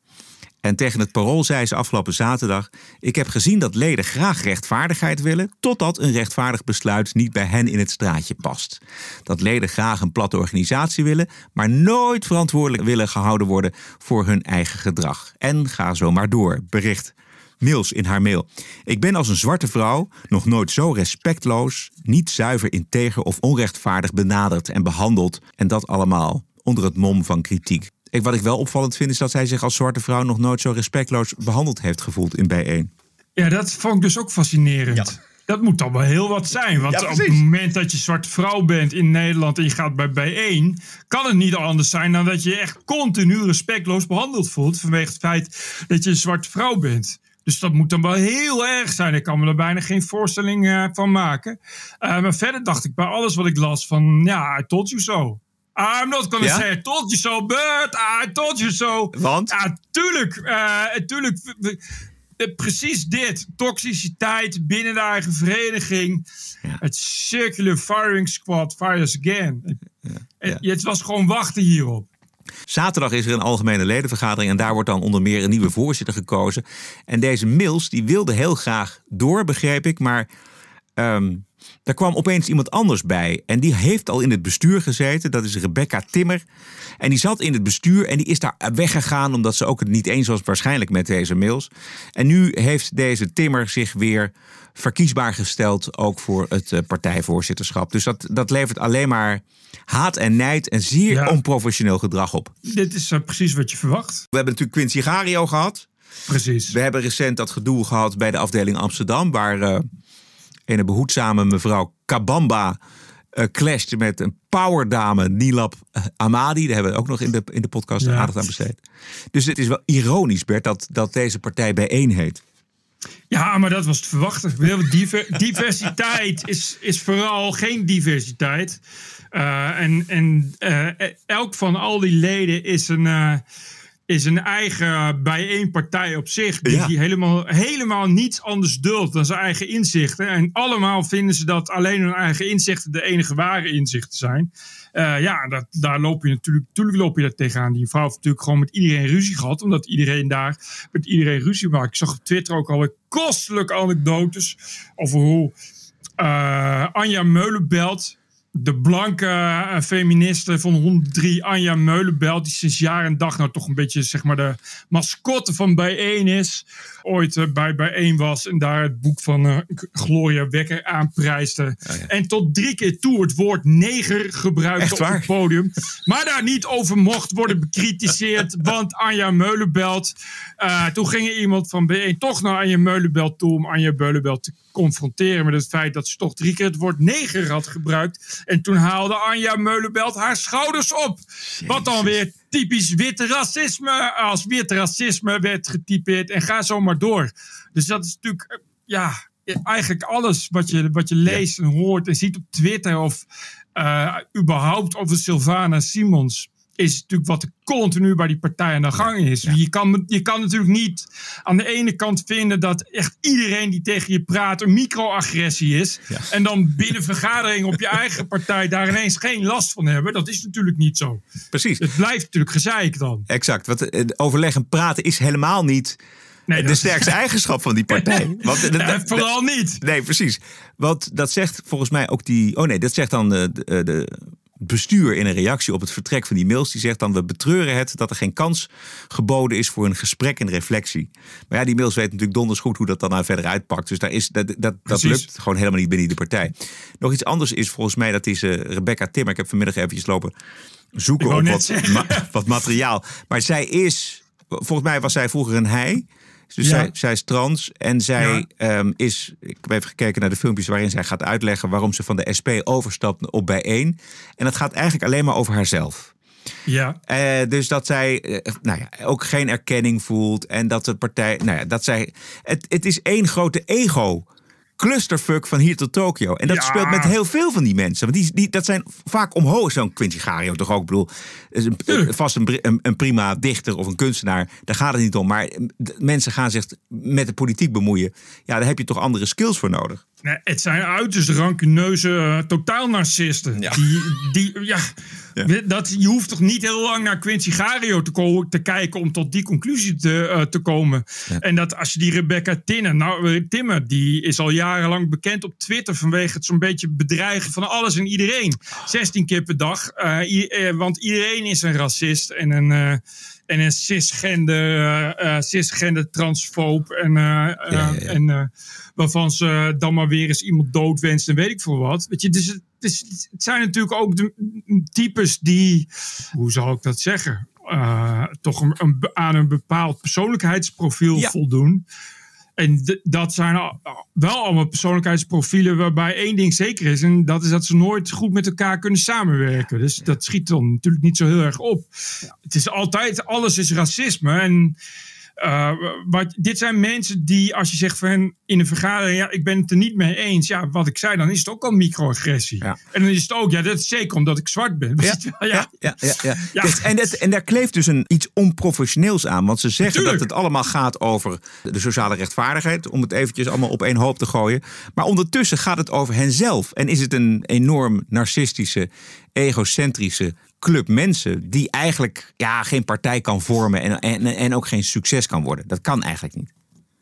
En tegen het parool zei ze afgelopen zaterdag: Ik heb gezien dat leden graag rechtvaardigheid willen, totdat een rechtvaardig besluit niet bij hen in het straatje past. Dat leden graag een platte organisatie willen, maar nooit verantwoordelijk willen gehouden worden voor hun eigen gedrag. En ga zo maar door, bericht Mills in haar mail. Ik ben als een zwarte vrouw nog nooit zo respectloos, niet zuiver integer of onrechtvaardig benaderd en behandeld. En dat allemaal onder het mom van kritiek. Ik, wat ik wel opvallend vind is dat zij zich als zwarte vrouw nog nooit zo respectloos behandeld heeft gevoeld in bijeen. Ja, dat vond ik dus ook fascinerend. Dat moet dan wel heel wat zijn. Want Ja, op het moment dat je zwarte vrouw bent in Nederland en je gaat bij bijeen, kan het niet anders zijn dan dat je je echt continu respectloos behandeld voelt vanwege het feit dat je een zwarte vrouw bent. Dus dat moet dan wel heel erg zijn. Ik kan me er bijna geen voorstelling eh, van maken. Eh, maar verder dacht ik bij alles wat ik las van, ja, I told you so. I'm not gonna Ja? say I told you so, but I told you so. Want? Ja, tuurlijk. eh, tuurlijk. precies dit. Toxiciteit binnen de eigen vereniging. Het Circular Firing Squad fires again. Eh, Het was gewoon wachten hierop. Zaterdag is er een algemene ledenvergadering en daar wordt dan onder meer een nieuwe voorzitter gekozen. En deze Mills die wilde heel graag door, begreep ik, maar ehm daar kwam opeens iemand anders bij. En die heeft al in het bestuur gezeten, dat is Rebecca Timmer. En die zat in het bestuur en die is daar weggegaan omdat ze ook het niet eens was waarschijnlijk met deze Mills. En nu heeft deze Timmer zich weer verkiesbaar gesteld, ook voor het eh, partijvoorzitterschap. Dus dat, dat levert alleen maar haat en nijd en zeer onprofessioneel gedrag op. Dit is eh, precies wat je verwacht. We hebben natuurlijk Quincy Gario gehad. Precies. We hebben recent dat gedoe gehad bij de afdeling Amsterdam, waar eh een behoedzame mevrouw Kabamba eh clasht met een powerdame Nilab eh, Amadi. Daar hebben we ook nog in de, in de podcast Ja. aandacht aan besteed. Dus het is wel ironisch, Bert, dat, dat deze partij bijeen heet. Ja, maar dat was te verwachten. Diver- [LAUGHS] diversiteit is, is vooral geen diversiteit. Eh, en en elk van al die leden is een, is een eigen bijeenpartij op zich. Die, Ja. die helemaal, helemaal niets anders duldt dan zijn eigen inzichten. En allemaal vinden ze dat alleen hun eigen inzichten de enige ware inzichten zijn. Eh, ja, dat, daar loop je natuurlijk, natuurlijk loop je daar tegenaan. Die vrouw heeft natuurlijk gewoon met iedereen ruzie gehad. Omdat iedereen daar met iedereen ruzie maakt. Ik zag op Twitter ook alweer kostelijke anekdotes over hoe eh, Anja Meulenbelt de blanke uh, feministe van 103, Anja Meulenbelt, die sinds jaar en dag nou toch een beetje zeg maar de mascotte van Bijeen is. Ooit uh, bij Bijeen was en daar het boek van uh, Gloria Wekker aanprijsde. Oh, ja. En tot drie keer toe het woord neger gebruikte op het podium. Maar daar niet over mocht worden bekritiseerd, [LAUGHS] want Anja Meulenbelt. Uh, toen ging er iemand van B1 toch naar Anja Meulenbelt toe om Anja Meulenbelt te confronteren met het feit dat ze toch drie keer het woord neger had gebruikt. En toen haalde Anja Meulenbelt haar schouders op. Wat dan weer typisch wit racisme, als wit racisme werd getypeerd en ga zo maar door. Dus dat is natuurlijk, eh, ja, eigenlijk alles wat je, wat je leest en hoort en ziet op Twitter of uh, überhaupt over Sylvana Simons is natuurlijk wat er continu bij die partij aan de gang is. Je, kan, je kan natuurlijk niet aan de ene kant vinden dat echt iedereen die tegen je praat een microagressie is. En dan binnen vergadering op je eigen partij daar ineens geen last van hebben. Dat is natuurlijk niet zo. Precies. Het blijft natuurlijk gezeik dan. Exact. Want uh, overleg en praten is helemaal niet Nee, de sterkste eigenschap van die partij. [LAUGHS] Want, dat, ja, vooral niet. Nee, precies. Want dat zegt volgens mij ook die. Oh nee, dat zegt dan de, de, de bestuur in een reactie op het vertrek van die mails. Die zegt dan: We betreuren het dat er geen kans geboden is voor een gesprek en reflectie. Maar ja, die mails weten natuurlijk donders goed hoe dat dan nou verder uitpakt. Dus daar is, dat, dat, dat lukt gewoon helemaal niet binnen de partij. Nog iets anders is volgens mij dat is uh, Rebecca Timmer. Ik heb vanmiddag eventjes lopen zoeken op wat, ma [LAUGHS] wat materiaal. Maar zij is. Volgens mij was zij vroeger een hij. Dus ja. zij, zij, is trans en zij ja. um, is. Ik heb even gekeken naar de filmpjes waarin zij gaat uitleggen waarom ze van de SP overstapt op bijeen. En dat gaat eigenlijk alleen maar over haarzelf. Ja. Uh, dus dat zij uh, nou ja, ook geen erkenning voelt. En dat de partij. Nou ja, dat zij. Het, het is één grote ego clusterfuck van hier tot Tokio. En dat ja. speelt met heel veel van die mensen. Want die, die, dat zijn vaak omhoog. Zo'n Quincy Gario toch ook. Ik bedoel, is een, uh. vast een, een, een, prima dichter of een kunstenaar. Daar gaat het niet om. Maar mensen gaan zich met de politiek bemoeien. Ja, daar heb je toch andere skills voor nodig. Nee, het zijn uiterst rancuneuze, uh, totaal narcisten. Ja. Die, die, ja, ja. Dat, je hoeft toch niet heel lang naar Quincy Gario te, te kijken om tot die conclusie te, uh, te komen. Ja. En dat als je die Rebecca Tinner, nou, Timmer, die is al jarenlang bekend op Twitter vanwege het zo'n beetje bedreigen van alles en iedereen. 16 keer per dag. Uh, want iedereen is een racist en een en een cisgender, uh, cisgender transfoob. En, uh, ja, ja, ja. en waarvan ze dan maar weer eens iemand doodwenst en weet ik veel wat. Weet je, dus het, dus het zijn natuurlijk ook de types die, hoe zal ik dat zeggen, toch een, een, aan een bepaald persoonlijkheidsprofiel voldoen. En dat zijn wel allemaal persoonlijkheidsprofielen waarbij één ding zeker is. En dat is dat ze nooit goed met elkaar kunnen samenwerken. Dus dat schiet dan natuurlijk niet zo heel erg op. Het is altijd, alles is racisme. En uh, wat, dit zijn mensen die, als je zegt van hen in een vergadering, ja, ik ben het er niet mee eens. Ja, wat ik zei, dan is het ook al microagressie. Ja. En dan is het ook, ja, dat is zeker omdat ik zwart ben. Ja, ja, ja. ja, ja. Dus, en, het, en daar kleeft dus een, iets onprofessioneels aan. Want ze zeggen Tuurlijk. dat het allemaal gaat over de sociale rechtvaardigheid. Om het eventjes allemaal op één hoop te gooien. Maar ondertussen gaat het over henzelf. En is het een enorm narcistische, egocentrische club mensen die eigenlijk ja, geen partij kan vormen en, en, en ook geen succes kan worden. Dat kan eigenlijk niet.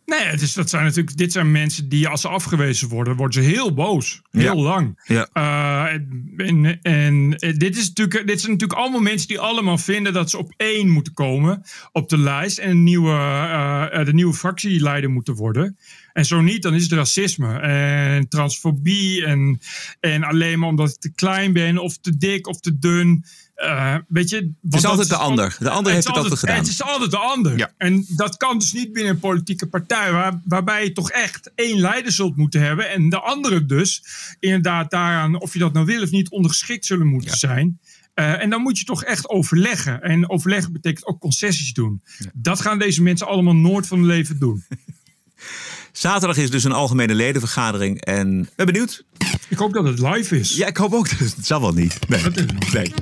Nee, het is, dat zijn natuurlijk, dit zijn mensen die als ze afgewezen worden, worden ze heel boos. Heel ja. lang. Ja. Uh, en, en dit, is natuurlijk, dit zijn natuurlijk allemaal mensen die allemaal vinden dat ze op één moeten komen op de lijst en een nieuwe, uh, de nieuwe fractieleider moeten worden. En zo niet, dan is het racisme en transfobie en, en alleen maar omdat ik te klein ben of te dik of te dun. Uh, weet je, het is altijd de ander. De ander heeft het altijd gedaan. Het is altijd de ander. Ja. En dat kan dus niet binnen een politieke partij, waar, waarbij je toch echt één leider zult moeten hebben. En de anderen dus inderdaad daaraan, of je dat nou wil of niet, ondergeschikt zullen moeten ja. zijn. Uh, en dan moet je toch echt overleggen. En overleggen betekent ook concessies doen. Ja. Dat gaan deze mensen allemaal nooit van hun leven doen. [LAUGHS] Zaterdag is dus een algemene ledenvergadering en ben benieuwd. Ik hoop dat het live is. Ja, ik hoop ook. Het zal wel niet. Nee. nee.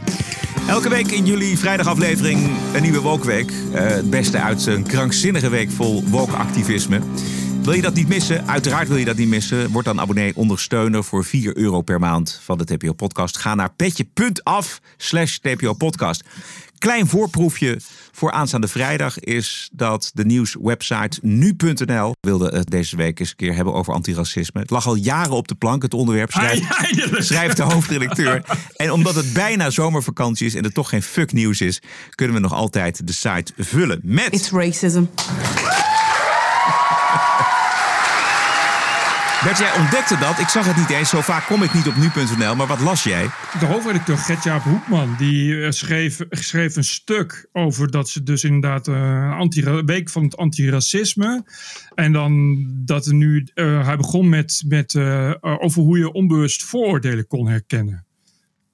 Elke week in jullie vrijdagaflevering een nieuwe Wokweek. Uh, het beste uit een krankzinnige week vol woke-activisme. Wil je dat niet missen? Uiteraard wil je dat niet missen. Word dan abonnee ondersteuner voor 4 euro per maand van de TPO Podcast. Ga naar petje.af slash TPO Podcast. Klein voorproefje voor aanstaande vrijdag is dat de nieuwswebsite nu.nl wilde het deze week eens een keer hebben over antiracisme. Het lag al jaren op de plank, het onderwerp, schrijft, schrijft de hoofdredacteur. En omdat het bijna zomervakantie is en er toch geen fuck nieuws is, kunnen we nog altijd de site vullen met... It's racism. Bert, jij ontdekte dat. Ik zag het niet eens. Zo vaak kom ik niet op nu.nl. Maar wat las jij? De hoofdredacteur Gertjaap Hoekman die eh, schreef, schreef een stuk over dat ze dus inderdaad uh, anti week van het antiracisme. En dan dat er nu, uh, hij begon met, met over hoe je onbewust vooroordelen kon herkennen.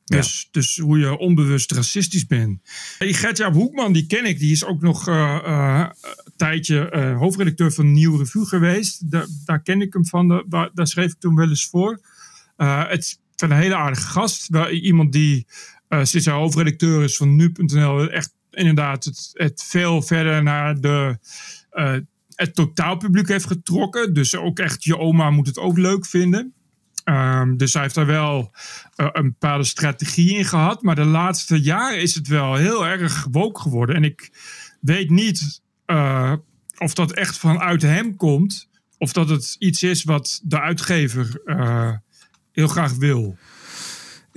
Dus, dus hoe je onbewust racistisch bent. Die Gertjaap Hoekman, die ken ik. Die is ook nog uh, uh, een tijdje uh, hoofdredacteur van Nieuw Revue geweest. Da daar ken ik hem van. Da daar schreef ik toen wel eens voor. het is een hele aardige gast. Iemand die sinds hij hoofdredacteur is van Nu.nl... echt inderdaad het, het veel verder naar de het totaalpubliek heeft getrokken. Dus ook echt je oma moet het ook leuk vinden. Um, dus hij heeft daar wel uh, een bepaalde strategie in gehad. Maar de laatste jaren is het wel heel erg woke geworden. En ik weet niet uh, of dat echt vanuit hem komt. Of dat het iets is wat de uitgever uh, heel graag wil.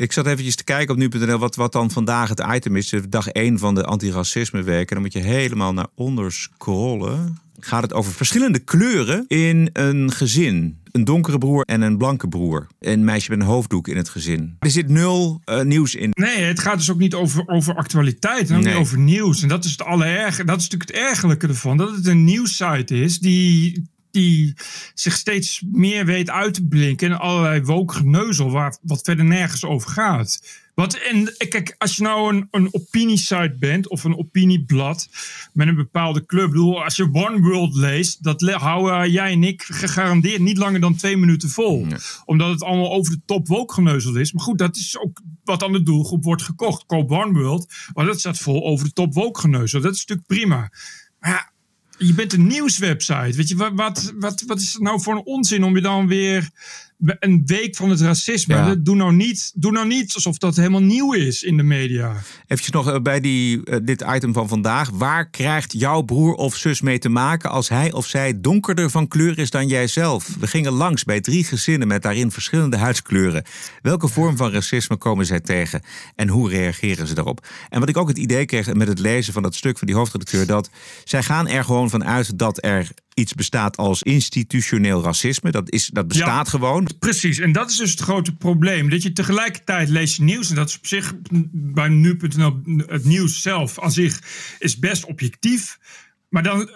Ik zat eventjes te kijken op nu.nl wat, wat dan vandaag het item is. Dag 1 van de antiracisme week. En dan moet je helemaal naar onder scrollen. Gaat het over verschillende kleuren in een gezin. Een donkere broer en een blanke broer. Een meisje met een hoofddoek in het gezin. Er zit nul uh, nieuws in. Nee, het gaat dus ook niet over, over actualiteit. En ook nee. niet over nieuws. En dat is het allererg. Dat is natuurlijk het ergelijke ervan. Dat het een nieuwssite is die die zich steeds meer weet uit te blinken in allerlei wookgeneuzel waar wat verder nergens over gaat. Wat, en kijk, als je nou een, een opiniesite bent of een opinieblad met een bepaalde club, bedoel, als je One World leest, dat houden jij en ik gegarandeerd niet langer dan twee minuten vol. Nee. Omdat het allemaal over de top wookgeneuzel is. Maar goed, dat is ook wat aan de doelgroep wordt gekocht. Koop One World, maar dat staat vol over de top wookgeneuzel. Dat is natuurlijk prima. Maar ja, je bent een nieuwswebsite. Weet je, wat, wat, wat, wat is het nou voor een onzin om je dan weer een week van het racisme. Ja. Doe, nou niet, doe nou niet alsof dat helemaal nieuw is in de media. Even nog bij die, uh, dit item van vandaag. Waar krijgt jouw broer of zus mee te maken als hij of zij donkerder van kleur is dan jijzelf? We gingen langs bij drie gezinnen met daarin verschillende huidskleuren. Welke vorm van racisme komen zij tegen en hoe reageren ze daarop? En wat ik ook het idee kreeg met het lezen van dat stuk van die hoofdredacteur, dat zij gaan er gewoon van uit dat er iets bestaat als institutioneel racisme. Dat, is, dat bestaat ja, gewoon. Precies, en dat is dus het grote probleem. Dat je tegelijkertijd leest nieuws, en dat is op zich bij nu.nl het nieuws zelf aan zich is best objectief. Maar dan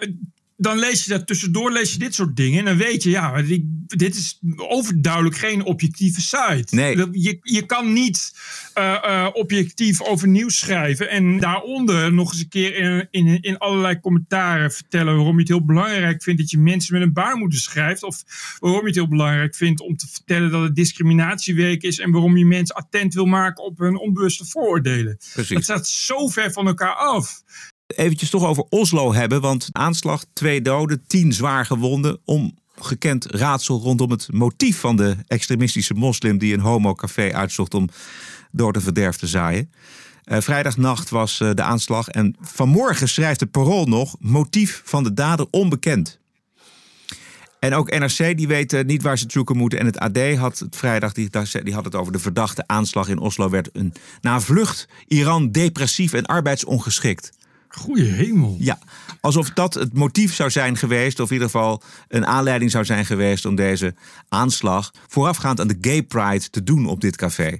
dan lees je dat tussendoor, lees je dit soort dingen. En dan weet je, ja, dit is overduidelijk geen objectieve site. Nee. Je, je kan niet uh, uh, objectief over nieuws schrijven. En daaronder nog eens een keer in, in, in allerlei commentaren vertellen waarom je het heel belangrijk vindt dat je mensen met een baarmoeder schrijft. Of waarom je het heel belangrijk vindt om te vertellen dat het discriminatieweek is. En waarom je mensen attent wil maken op hun onbewuste vooroordelen. Precies. Dat staat zo ver van elkaar af eventjes toch over Oslo hebben. Want aanslag, twee doden, tien zwaar gewonden. Ongekend raadsel rondom het motief van de extremistische moslim... die een homocafé uitzocht om door de verderf te zaaien. Uh, vrijdagnacht was uh, de aanslag. En vanmorgen schrijft het parool nog... motief van de dader onbekend. En ook NRC die weet uh, niet waar ze het zoeken moeten. En het AD had het vrijdag die, die had het over de verdachte aanslag in Oslo. Werd een, na vlucht Iran depressief en arbeidsongeschikt. Goeie hemel. Ja, alsof dat het motief zou zijn geweest, of in ieder geval een aanleiding zou zijn geweest om deze aanslag voorafgaand aan de Gay Pride te doen op dit café.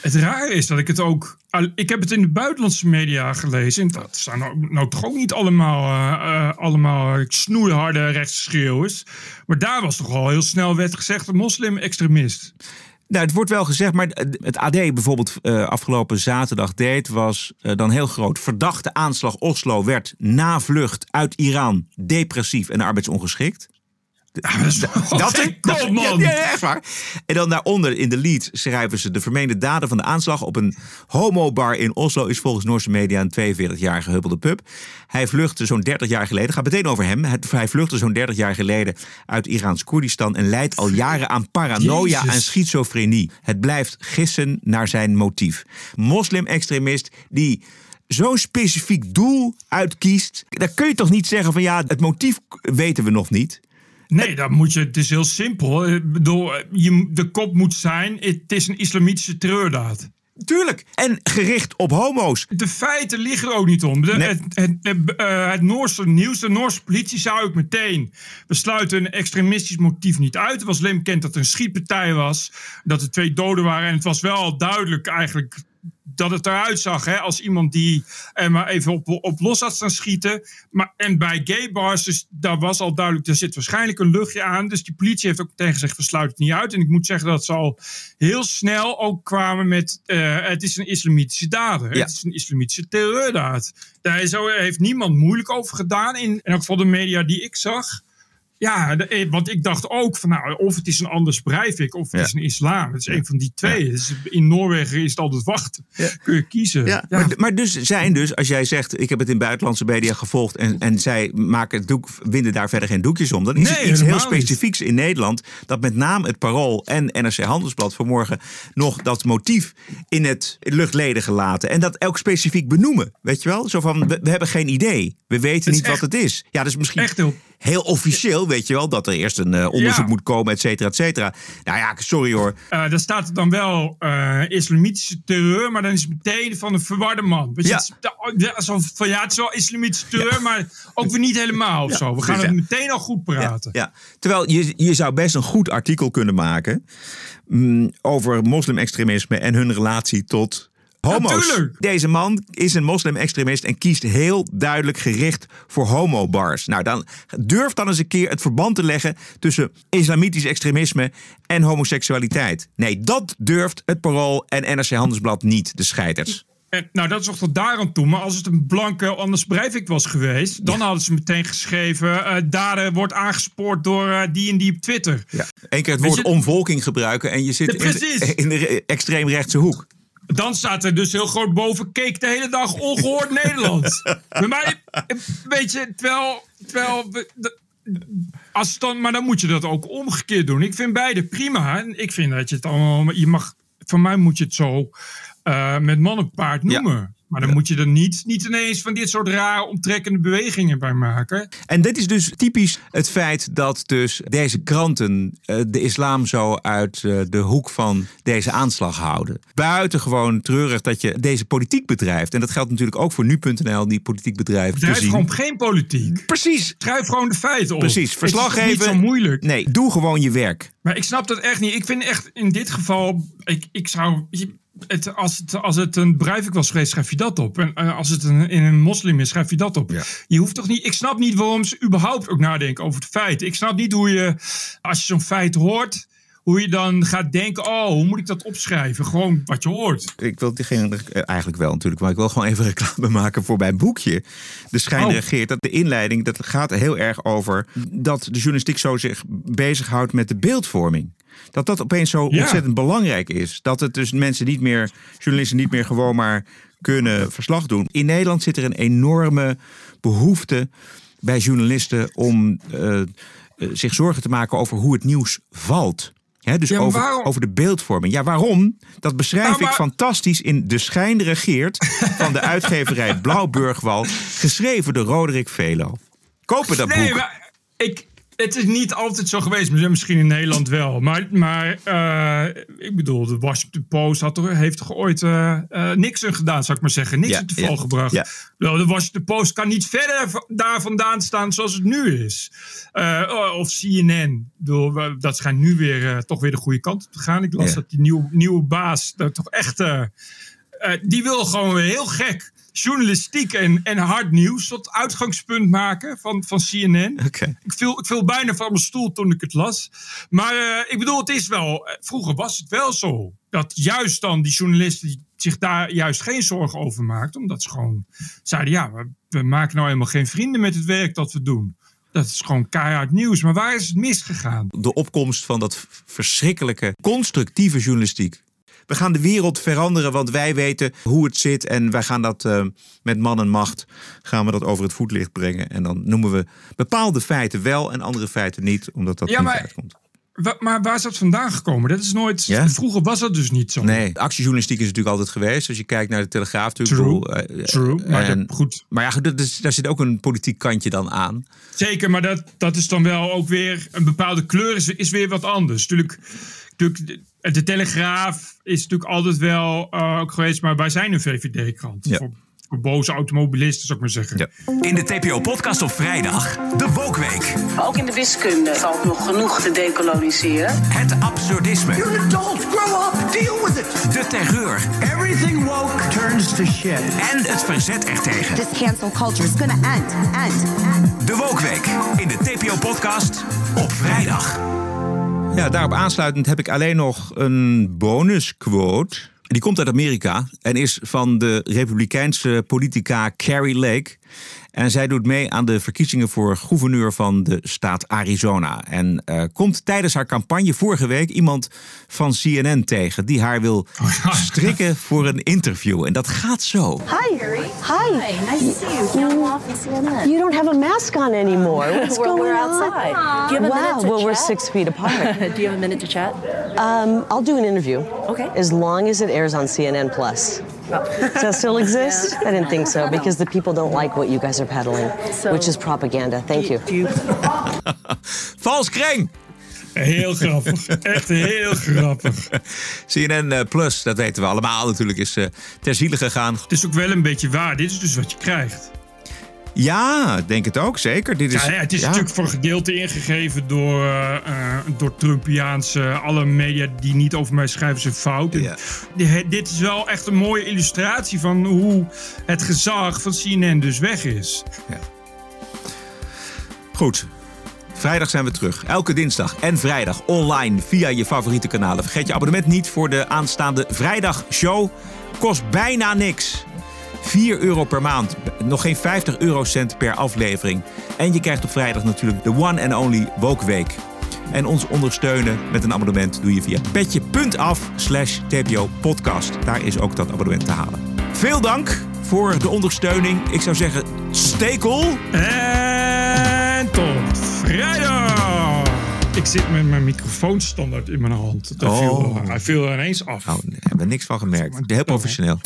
Het raar is dat ik het ook. Ik heb het in de buitenlandse media gelezen. Dat zijn nou, nou toch ook niet allemaal, uh, uh, allemaal snoeiharde rechtsschreeuwers. Maar daar was toch al heel snel werd gezegd: moslim-extremist. Nou, het wordt wel gezegd, maar het AD bijvoorbeeld uh, afgelopen zaterdag deed, was uh, dan heel groot. Verdachte aanslag Oslo werd na vlucht uit Iran depressief en arbeidsongeschikt. Dat hè? [LAUGHS] Kom, man. Ja, ja, echt waar. En dan daaronder in de lead schrijven ze... de vermeende dader van de aanslag op een homobar in Oslo... is volgens Noorse media een 42-jarige huppelde pup. Hij vluchtte zo'n 30 jaar geleden... gaat meteen over hem. Hij vluchtte zo'n 30 jaar geleden uit Iraans Koerdistan... en leidt al jaren aan paranoia Jezus. en schizofrenie. Het blijft gissen naar zijn motief. Moslim-extremist die zo'n specifiek doel uitkiest... dan kun je toch niet zeggen van ja, het motief weten we nog niet... Nee, dan moet je, het is heel simpel. Ik bedoel, je, de kop moet zijn, het is een islamitische terreurdaad. Tuurlijk. En gericht op homo's. De feiten liggen er ook niet om. De, het, het, het, eh, het Noorse nieuws, de Noorse politie zou ook meteen... we sluiten een extremistisch motief niet uit. Het was alleen bekend dat er een schietpartij was. Dat er twee doden waren. En het was wel duidelijk eigenlijk dat het eruit zag hè, als iemand die er maar even op, op los had staan schieten. Maar, en bij gay bars, dus daar was al duidelijk, er zit waarschijnlijk een luchtje aan. Dus die politie heeft ook gezegd, we sluiten het niet uit. En ik moet zeggen dat ze al heel snel ook kwamen met, eh, het is een islamitische dader. Ja. Het is een islamitische terreurdaad. Daar is, zo- heeft niemand moeilijk over gedaan. In, in elk geval de media die ik zag. Ja, de- eh, want ik dacht ook van nou, of het is een anders Breivik of het is een islam. Het is een van die twee. Dus in Noorwegen is het altijd wachten. Kun je kiezen. Ja, Maar, maar dus zijn dus, als jij zegt, ik heb het in buitenlandse media gevolgd en, en zij maken het doek, winden daar verder geen doekjes om, dan is Nee, het iets heel specifieks in Nederland dat met name het Parool en NRC Handelsblad vanmorgen nog dat motief in het luchtleden gelaten en dat elk specifiek benoemen, weet je wel? Zo van, we, we hebben geen idee, we weten niet echt- wat het is. Ja, is misschien echt heel heel officieel, weet je wel, dat er eerst een eh, onderzoek Ja. moet komen, et cetera, et cetera. Nou ja, sorry hoor. Eh, daar staat dan wel eh, islamitische terreur, maar dan is het meteen van een verwarde man. Weet je, Ja. het is- van, ja, het is wel islamitische terreur, maar ook weer niet helemaal of Ja, zo. We gaan dus het ja. meteen al goed praten. Ja, terwijl je, je zou best een goed artikel kunnen maken mm, over moslimextremisme en hun relatie tot homo's. Natuurlijk. Deze man is een moslimextremist en kiest heel duidelijk gericht voor homobars. Nou, dan durf dan eens een keer het verband te leggen tussen islamitisch extremisme en homoseksualiteit. Nee, dat durft het Parool en NRC Handelsblad niet, de scheiders. En, nou, dat is toch tot daar aan toe. Maar als het een blanke Anders Breivik was geweest, dan hadden ze meteen geschreven: eh dader wordt aangespoord door eh, die en die op Twitter. Ja. Eén keer het woord je- omvolking gebruiken en je zit in, de, in de extreemrechtse hoek. Dan staat er dus heel groot boven: keek de hele dag ongehoord [LAUGHS] Nederland. Maar weet je, terwijl. terwijl als dan, maar dan moet je dat ook omgekeerd doen. Ik vind beide prima. En Ik vind dat je het allemaal. Je mag, van mij moet je het zo eh, met man en paard noemen. Maar dan moet je er niet, niet ineens van dit soort rare omtrekkende bewegingen bij maken. En dit is dus typisch het feit dat dus deze kranten eh, de islam zo uit eh, de hoek van deze aanslag houden. Buitengewoon treurig dat je deze politiek bedrijft. En dat geldt natuurlijk ook voor nu.nl, die politiek bedrijft. Bedrijf gewoon geen politiek. Precies. Schrijf gewoon de feiten op. Precies, verslag Het is niet zo moeilijk. Nee, doe gewoon je werk. Maar ik snap dat echt niet. Ik vind echt in dit geval. Ik, ik zou. Het, als, het, als het een Breivik was geweest, schrijf je dat op. En eh, als het een, in een moslim is, schrijf je dat op. Je hoeft toch niet. Ik snap niet waarom ze überhaupt ook nadenken over het feit. Ik snap niet hoe je, als je zo'n feit hoort, hoe je dan gaat denken: oh, hoe moet ik dat opschrijven? Gewoon wat je hoort. Ik wil diegene eh, eigenlijk wel natuurlijk, maar ik wil gewoon even reclame maken voor mijn boekje. De schijn Oh. regeert. Dat de inleiding, dat gaat heel erg over dat de journalistiek zo zich bezighoudt met de beeldvorming. Dat dat opeens zo Ja. ontzettend belangrijk is. Dat het dus mensen niet meer, journalisten niet meer gewoon maar kunnen verslag doen. In Nederland zit er een enorme behoefte bij journalisten om eh, eh, zich zorgen te maken over hoe het nieuws valt. Dus Ja, over, over de beeldvorming. Ja, waarom? Dat beschrijf Nou, maar- ik fantastisch in De Schijn regeert van de [LAUGHS] uitgeverij Blauwburgwal. Geschreven door Roderick Velo. Kopen dat nee, boek. maar ik, het is niet altijd zo geweest. Misschien in Nederland wel. Maar, maar eh, ik bedoel, de Washington Post had toch, heeft toch ooit eh eh, Nixon gedaan, zou ik maar zeggen. Nixon Ja, te val ja, gebracht. ja. De Washington Post kan niet verder daar vandaan staan zoals het nu is. Eh, of CNN. Bedoel, dat schijnt nu weer toch weer de goede kant op te gaan. Ik las dat die nieuwe, nieuwe baas dat toch echt... die wil gewoon weer heel gek journalistiek en, en hard nieuws tot uitgangspunt maken van, van CNN. Ik, viel, ik viel bijna van mijn stoel toen ik het las. Maar eh, ik bedoel, het is wel. eh, Vroeger was het wel zo. Dat juist dan die journalisten zich daar juist geen zorgen over maakten. Omdat ze gewoon zeiden: ja, we, we maken nou helemaal geen vrienden met het werk dat we doen. dat is gewoon keihard nieuws. Maar waar is het misgegaan? De opkomst van dat verschrikkelijke, constructieve journalistiek. We gaan de wereld veranderen, want wij weten hoe het zit. En wij gaan dat eh, met man en macht gaan we dat over het voetlicht brengen. En dan noemen we bepaalde feiten wel en andere feiten niet, omdat dat Ja, niet maar- uitkomt. Wa- maar waar is dat vandaan gekomen? Dat is nooit. Ja? Vroeger was dat dus niet zo. Nee, actiejournalistiek is natuurlijk altijd geweest. Als je kijkt naar de Telegraaf natuurlijk. True, bedoel, eh, true, maar en- dat- goed. Maar ja, dat is- daar zit ook een politiek kantje dan aan. Zeker, maar dat, dat is dan wel ook weer een bepaalde kleur, is, is weer wat anders. Natuurlijk, natuurlijk, de, de Telegraaf is natuurlijk altijd wel eh, ook geweest, maar wij zijn een VVD-krant. Ja. Voor, voor boze automobilisten, zou ik maar zeggen. In de TPO-podcast op vrijdag, de Wokweek. Ook in de wiskunde valt nog genoeg te decoloniseren. Het absurdisme. You're an adult, grow up, deal with it. De terreur. Everything woke turns to shit. En het verzet ertegen. This cancel culture is gonna end, end, end. De Wokweek in de TPO-podcast op vrijdag. Ja, daarop aansluitend heb ik alleen nog een bonusquote. Die komt uit Amerika en is van de republikeinse politica Carrie Lake. En zij doet mee aan de verkiezingen voor gouverneur van de staat Arizona. En eh, komt tijdens haar campagne vorige week iemand van CNN tegen... die haar wil strikken voor een interview. En dat gaat zo. Hi. Hi. Nice to see you. And CNN. You don't have a mask on anymore. What's We're- going we're on? outside. Do you have a wow. minute to well, we're six feet apart. [LAUGHS] Do you have a minute to chat? um, I'll do an interview. Okay. As long as it airs on CNN Plus. Does that still exist? I didn't think so because the people don't like what you guys are peddling, So- which is propaganda. Thank you. [LAUGHS] Vals kreng! Heel grappig. Echt heel grappig. CNN eh, Plus, dat weten we allemaal natuurlijk, is eh, ter ziele gegaan. Het is ook wel een beetje waar. Dit is dus wat je krijgt. Ja, denk het ook, zeker. Dit is, ja, het is ja. natuurlijk voor een gedeelte ingegeven door, eh, eh, door Trumpiaanse. Alle media die niet over mij schrijven zijn fout. En di- dit is wel echt een mooie illustratie van hoe het gezag van CNN dus weg is. Goed. Vrijdag zijn we terug. Elke dinsdag en vrijdag online via je favoriete kanalen. Vergeet je abonnement niet voor de aanstaande vrijdagshow. Kost bijna niks. 4 euro per maand. Nog geen 50 eurocent per aflevering. En je krijgt op vrijdag natuurlijk de one and only Wokweek. En ons ondersteunen met een abonnement doe je via petje.af slash tpo podcast. Daar is ook dat abonnement te halen. Veel dank voor de ondersteuning. Ik zou zeggen, stekel. En tot vrijdag! Ik zit met mijn microfoon standaard in mijn hand. Dat viel, Oh. hij viel er ineens af. Oh, nee, hebben we niks van gemerkt. Heel professioneel.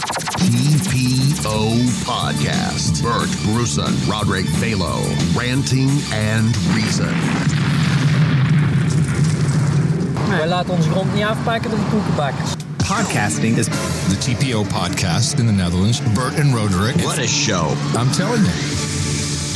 TPO Podcast. Bert Bruson, Roderick Balo, Ranting and Reason. Wij laten onze grond niet afpakken door de koekenbakkers. Podcasting is the TPO podcast in the Netherlands. Bert and Roderick. What a show. I'm telling you.